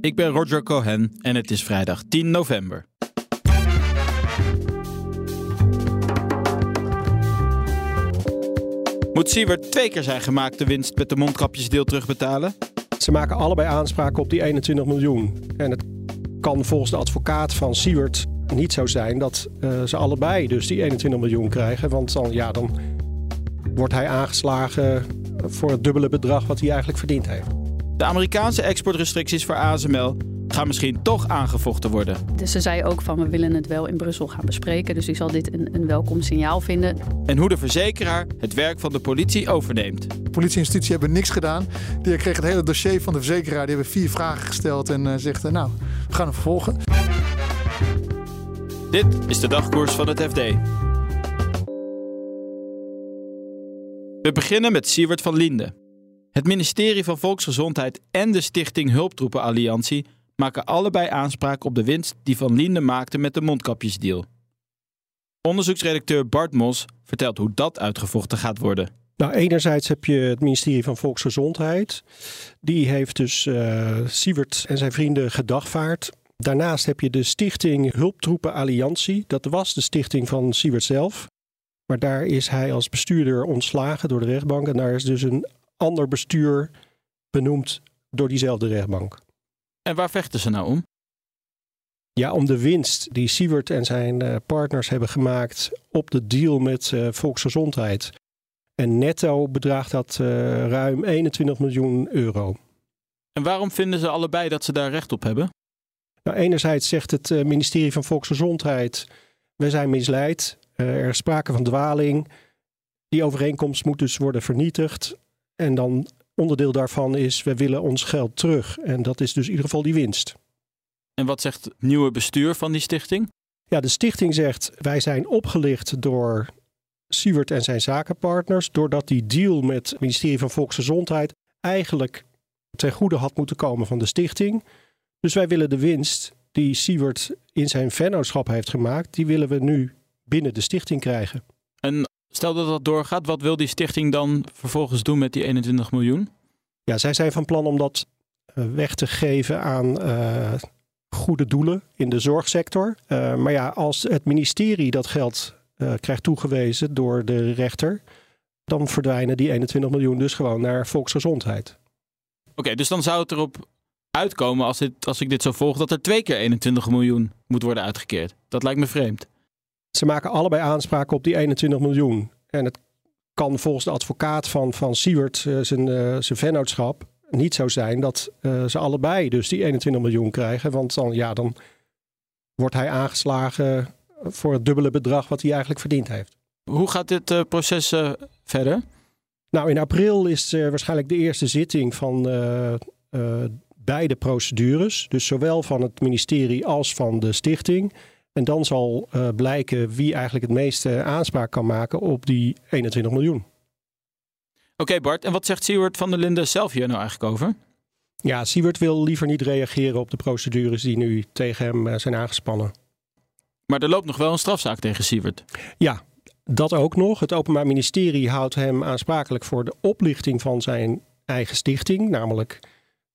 Ik ben Roger Cohen en het is vrijdag 10 november. Moet Siewert twee keer zijn gemaakte winst met de mondkapjesdeel terugbetalen? Ze maken allebei aanspraak op die 21 miljoen. En het kan volgens de advocaat van Siewert niet zo zijn dat uh, ze allebei dus die 21 miljoen krijgen. Want dan, ja, dan wordt hij aangeslagen voor het dubbele bedrag wat hij eigenlijk verdiend heeft. De Amerikaanse exportrestricties voor ASML gaan misschien toch aangevochten worden. Dus ze zei ook van we willen het wel in Brussel gaan bespreken. Dus ik zal dit een, een welkom signaal vinden. En hoe de verzekeraar het werk van de politie overneemt. De politie en justitie hebben niks gedaan. Die kreeg het hele dossier van de verzekeraar. Die hebben vier vragen gesteld en uh, zegt uh, nou, we gaan hem vervolgen. Dit is de dagkoers van het FD. We beginnen met Siewert van Linden. Het ministerie van Volksgezondheid en de Stichting Hulptroepenalliantie maken allebei aanspraak op de winst die Van Linden maakte met de mondkapjesdeal. Onderzoeksredacteur Bart Mos vertelt hoe dat uitgevochten gaat worden. Nou, enerzijds heb je het ministerie van Volksgezondheid. Die heeft dus uh, en zijn vrienden gedagvaard. Daarnaast heb je de stichting Hulptroepen Alliantie. Dat was de stichting van Siewert zelf. Maar daar is hij als bestuurder ontslagen door de rechtbank. En daar is dus een ander bestuur benoemd door diezelfde rechtbank. En waar vechten ze nou om? Ja, om de winst die Siewert en zijn uh, partners hebben gemaakt op de deal met uh, Volksgezondheid. En netto bedraagt dat uh, ruim 21 miljoen euro. En waarom vinden ze allebei dat ze daar recht op hebben? Nou, enerzijds zegt het ministerie van Volksgezondheid: we zijn misleid, er is sprake van dwaling. Die overeenkomst moet dus worden vernietigd. En dan onderdeel daarvan is, we willen ons geld terug. En dat is dus in ieder geval die winst. En wat zegt het nieuwe bestuur van die stichting? Ja, de stichting zegt, wij zijn opgelicht door Siewert en zijn zakenpartners. Doordat die deal met het ministerie van Volksgezondheid eigenlijk ten goede had moeten komen van de stichting. Dus wij willen de winst die Siewert in zijn vennootschap heeft gemaakt, die willen we nu binnen de stichting krijgen. Stel dat dat doorgaat, wat wil die stichting dan vervolgens doen met die 21 miljoen? Ja, zij zijn van plan om dat eh, weg te geven aan uh, goede doelen in de zorgsector. Uh, maar ja, als het ministerie dat geld krijgt toegewezen door de rechter, dan verdwijnen die 21 miljoen dus gewoon naar volksgezondheid. Oké, okay, dus dan zou het erop uitkomen als, dit, als ik dit zo volg, dat er twee keer 21 miljoen moet worden uitgekeerd. Dat lijkt me vreemd. Ze maken allebei aanspraak op die 21 miljoen. En het kan volgens de advocaat van, van Siewert, uh, zijn, uh, zijn vennootschap, niet zo zijn dat uh, ze allebei dus die 21 miljoen krijgen. Want dan, ja, dan wordt hij aangeslagen voor het dubbele bedrag wat hij eigenlijk verdiend heeft. Hoe gaat dit proces verder? Nou, in april is waarschijnlijk de eerste zitting van beide procedures. Dus zowel van het ministerie als van de stichting. En dan zal uh, blijken wie eigenlijk het meeste aanspraak kan maken op die 21 miljoen. Oké okay Bart, en wat zegt Siewert van der Linden zelf hier nou eigenlijk over? Ja, Siewert wil liever niet reageren op de procedures die nu tegen hem uh, zijn aangespannen. Maar er loopt nog wel een strafzaak tegen Siewert. Ja, dat ook nog. Het Openbaar Ministerie houdt hem aansprakelijk voor de oplichting van zijn eigen stichting. Namelijk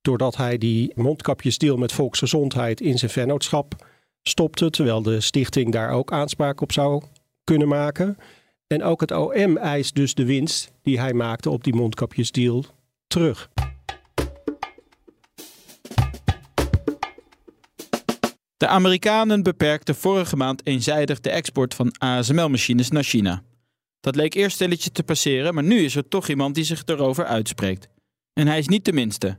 doordat hij die mondkapjesdeal met volksgezondheid in zijn vennootschap stopte, terwijl de stichting daar ook aanspraak op zou kunnen maken. En ook het OM eist dus de winst die hij maakte op die mondkapjesdeal terug. De Amerikanen beperkten vorige maand eenzijdig de export van ASML-machines naar China. Dat leek eerst stelletje te passeren, maar nu is er toch iemand die zich erover uitspreekt. En hij is niet de minste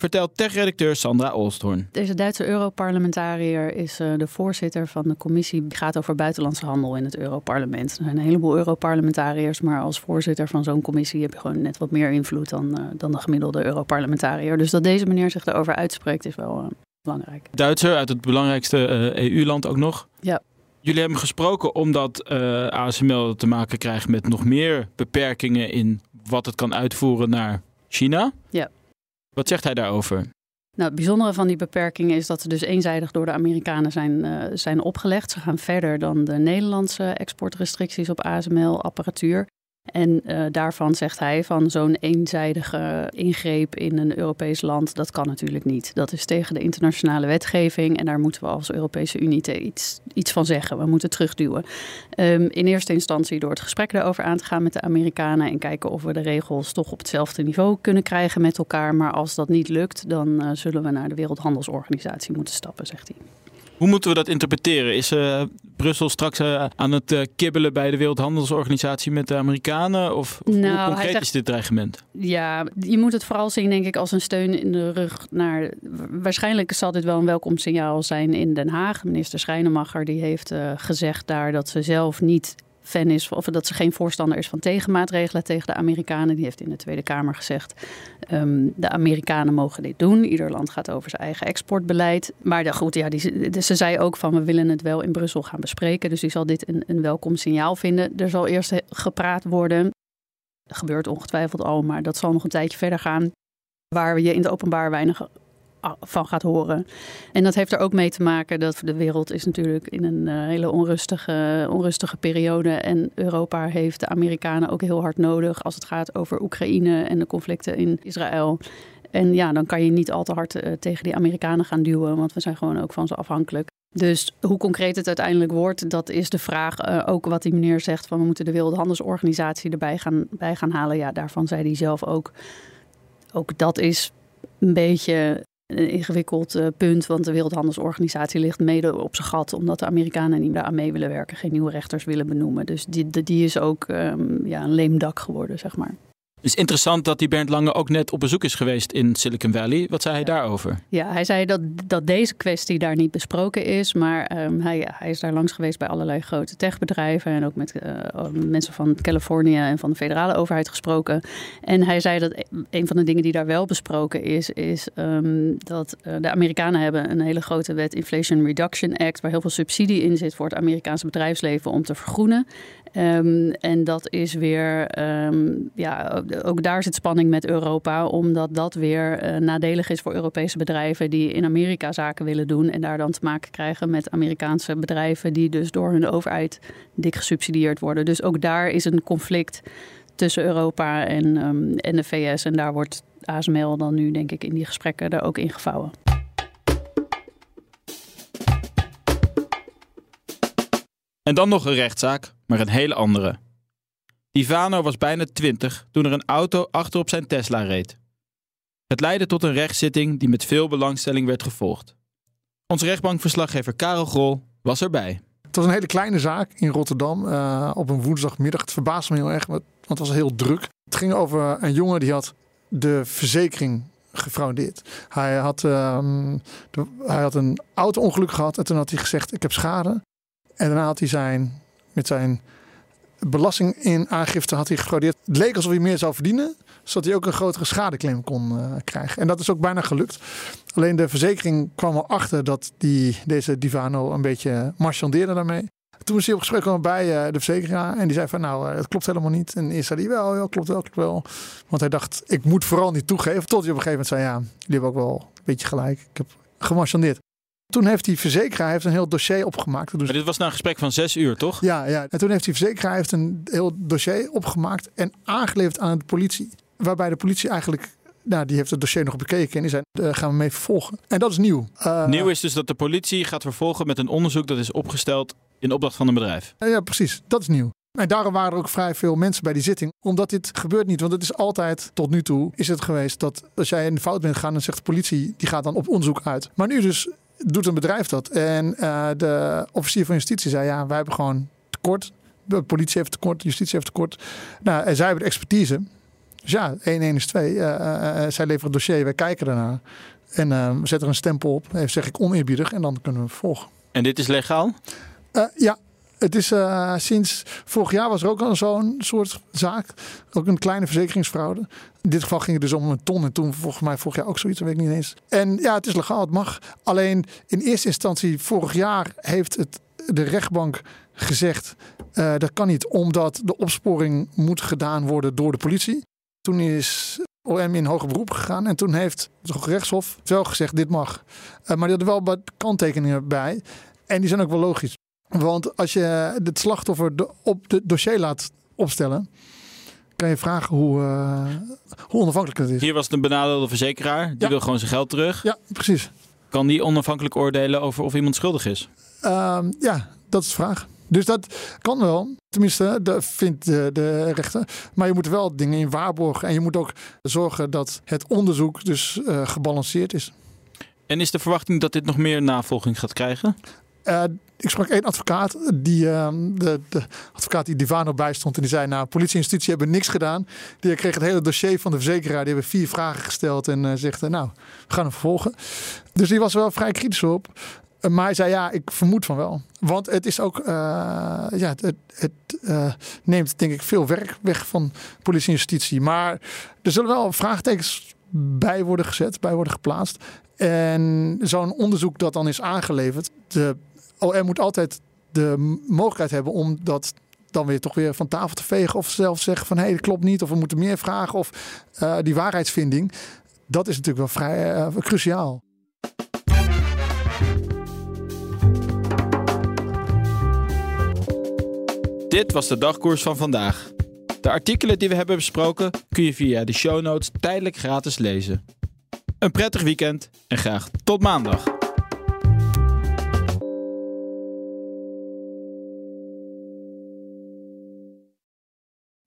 vertelt tech-redacteur Sandra Olsthoorn. Deze Duitse Europarlementariër is uh, de voorzitter van de commissie die gaat over buitenlandse handel in het Europarlement. Er zijn een heleboel Europarlementariërs, maar als voorzitter van zo'n commissie heb je gewoon net wat meer invloed dan, uh, dan de gemiddelde Europarlementariër. Dus dat deze meneer zich erover uitspreekt is wel, uh, belangrijk. Duitser uit het belangrijkste EU-land ook nog. Ja. Jullie hebben gesproken omdat ASML te maken krijgt met nog meer beperkingen in wat het kan uitvoeren naar China. Ja. Wat zegt hij daarover? Nou, het bijzondere van die beperkingen is dat ze dus eenzijdig door de Amerikanen zijn, uh, zijn opgelegd. Ze gaan verder dan de Nederlandse exportrestricties op ASML-apparatuur. En uh, daarvan zegt hij van zo'n eenzijdige ingreep in een Europees land, dat kan natuurlijk niet. Dat is tegen de internationale wetgeving en daar moeten we als Europese Unie iets, iets van zeggen. We moeten terugduwen. Um, in eerste instantie door het gesprek daarover aan te gaan met de Amerikanen en kijken of we de regels toch op hetzelfde niveau kunnen krijgen met elkaar. Maar als dat niet lukt, dan uh, zullen we naar de Wereldhandelsorganisatie moeten stappen, zegt hij. Hoe moeten we dat interpreteren? Is uh, Brussel straks uh, aan het uh, kibbelen bij de Wereldhandelsorganisatie met de Amerikanen? Of, of nou, hoe concreet zegt, is dit dreigement? Ja, je moet het vooral zien, denk ik, als een steun in de rug naar. Waarschijnlijk zal dit wel een welkom signaal zijn in Den Haag. Minister Schrijnemacher die heeft gezegd daar dat ze zelf niet fan is, of dat ze geen voorstander is van tegenmaatregelen tegen de Amerikanen. Die heeft in de Tweede Kamer gezegd: um, de Amerikanen mogen dit doen. Ieder land gaat over zijn eigen exportbeleid. Maar de, goed, ja, die, ze zei ook van we willen het wel in Brussel gaan bespreken. Dus die zal dit een, een welkom signaal vinden. Er zal eerst gepraat worden. Dat gebeurt ongetwijfeld al, maar dat zal nog een tijdje verder gaan. Waar je in het openbaar weinig van gaat horen. En dat heeft er ook mee te maken dat de wereld is natuurlijk in een uh, hele onrustige, onrustige periode. En Europa heeft de Amerikanen ook heel hard nodig als het gaat over Oekraïne en de conflicten in Israël. En ja, dan kan je niet al te hard uh, tegen die Amerikanen gaan duwen, want we zijn gewoon ook van ze afhankelijk. Dus hoe concreet het uiteindelijk wordt, dat is de vraag. Uh, ook wat die meneer zegt van we moeten de Wereldhandelsorganisatie erbij gaan, bij gaan halen. Ja, daarvan zei hij zelf ook. Ook dat is een beetje een ingewikkeld uh, punt, want de Wereldhandelsorganisatie ligt mede op zijn gat, omdat de Amerikanen niet daar mee willen werken, geen nieuwe rechters willen benoemen. Dus die, die is ook um, ja, een leemdak geworden, zeg maar. Het is interessant dat die Bernd Lange ook net op bezoek is geweest in Silicon Valley. Wat zei hij daarover? Ja, hij zei dat, dat deze kwestie daar niet besproken is. Maar um, hij, hij is daar langs geweest bij allerlei grote techbedrijven. En ook met uh, mensen van Californië en van de federale overheid gesproken. En hij zei dat een van de dingen die daar wel besproken is, is um, dat uh, de Amerikanen hebben een hele grote wet Inflation Reduction Act. Waar heel veel subsidie in zit voor het Amerikaanse bedrijfsleven om te vergroenen. Um, en dat is weer, um, ja, ook daar zit spanning met Europa, omdat dat weer uh, nadelig is voor Europese bedrijven die in Amerika zaken willen doen en daar dan te maken krijgen met Amerikaanse bedrijven die dus door hun overheid dik gesubsidieerd worden. Dus ook daar is een conflict tussen Europa en, um, en de VS en daar wordt ASML dan nu denk ik in die gesprekken er ook ingevouwen. En dan nog een rechtszaak, maar een hele andere. Ivano was bijna 20 toen er een auto achter op zijn Tesla reed. Het leidde tot een rechtszitting die met veel belangstelling werd gevolgd. Onze rechtbankverslaggever Karel Grol was erbij. Het was een hele kleine zaak in Rotterdam uh, op een woensdagmiddag. Het verbaasde me heel erg, want het was heel druk. Het ging over een jongen die had de verzekering gefraudeerd. Hij had, de, hij had een auto-ongeluk gehad en toen had hij gezegd: Ik heb schade. En daarna had hij zijn, met zijn belasting in aangifte had hij gefraudeerd. Het leek alsof hij meer zou verdienen, zodat hij ook een grotere schadeclaim kon uh, krijgen. En dat is ook bijna gelukt. Alleen de verzekering kwam erachter dat die, deze Divano een beetje marchandeerde daarmee. Toen was hij op gesprek bij uh, de verzekeraar en die zei van nou, uh, het klopt helemaal niet. En eerst zei hij wel, ja, klopt wel, wel. Want hij dacht, ik moet vooral niet toegeven. Tot hij op een gegeven moment zei, ja, jullie hebben ook wel een beetje gelijk. Ik heb gemarchandeerd. Toen heeft die verzekeraar heeft een heel dossier opgemaakt. Dus... Maar dit was na een gesprek van zes uur, toch? Ja, ja. En toen heeft die verzekeraar heeft een heel dossier opgemaakt en aangeleverd aan de politie. Waarbij de politie eigenlijk nou, die heeft het dossier nog bekeken en die zei, uh, gaan we mee vervolgen. En dat is nieuw. Uh, nieuw is dus dat de politie gaat vervolgen met een onderzoek dat is opgesteld in opdracht van een bedrijf. Ja, precies. Dat is nieuw. En daarom waren er ook vrij veel mensen bij die zitting. Omdat dit gebeurt niet. Want het is altijd, tot nu toe, is het geweest dat als jij in de fout bent gegaan, dan zegt de politie, die gaat dan op onderzoek uit. Maar nu dus doet een bedrijf dat. En uh, de officier van justitie zei, ja, wij hebben gewoon tekort. De politie heeft tekort, de justitie heeft tekort. Nou, en zij hebben de expertise. Dus ja, 1 1 is 2. Uh, uh, zij leveren het dossier, wij kijken ernaar. En we zetten er een stempel op. Even zeg ik oneerbiedig en dan kunnen we volgen. En dit is legaal? ja, Het is uh, sinds vorig jaar was er ook al zo'n soort zaak. Ook een kleine verzekeringsfraude. In dit geval ging het dus om een ton. En toen volgens mij vorig jaar ook zoiets, dat weet ik niet eens. En ja, het is legaal, het mag. Alleen in eerste instantie vorig jaar heeft het de rechtbank gezegd... Uh, dat kan niet, omdat de opsporing moet gedaan worden door de politie. Toen is OM in hoger beroep gegaan. En toen heeft het gerechtshof wel gezegd, dit mag. Uh, maar die hadden wel kanttekeningen bij. En die zijn ook wel logisch. Want als je het slachtoffer op het dossier laat opstellen, kan je vragen hoe, uh, hoe onafhankelijk het is. Hier was het een benadeelde verzekeraar. Die wil gewoon zijn geld terug. Ja, precies. Kan die onafhankelijk oordelen over of iemand schuldig is? Um, ja, dat is de vraag. Dus dat kan wel. Tenminste, dat vindt de, de, rechter. Maar je moet wel dingen in waarborgen. En je moet ook zorgen dat het onderzoek dus uh, gebalanceerd is. En is de verwachting dat dit nog meer navolging gaat krijgen? Uh, ik sprak één advocaat, die, uh, de, de, advocaat die Divano bijstond. En die zei, nou, politie hebben niks gedaan. Die kreeg het hele dossier van de verzekeraar. Die hebben vier vragen gesteld en uh, zegt, nou, we gaan hem vervolgen. Dus die was er wel vrij kritisch op. maar hij zei, ja, ik vermoed van wel. Want het is ook, ja, het, het neemt denk ik veel werk weg van politie en justitie. Maar er zullen wel vraagtekens bij worden gezet, bij worden geplaatst. En zo'n onderzoek dat dan is aangeleverd, de OM moet altijd de mogelijkheid hebben om dat dan weer toch weer van tafel te vegen. Of zelf zeggen van hé, hey, dat klopt niet. Of we moeten meer vragen. Of uh, die waarheidsvinding. Dat is natuurlijk wel vrij uh, cruciaal. Dit was de dagkoers van vandaag. De artikelen die we hebben besproken kun je via de show notes tijdelijk gratis lezen. Een prettig weekend en graag tot maandag.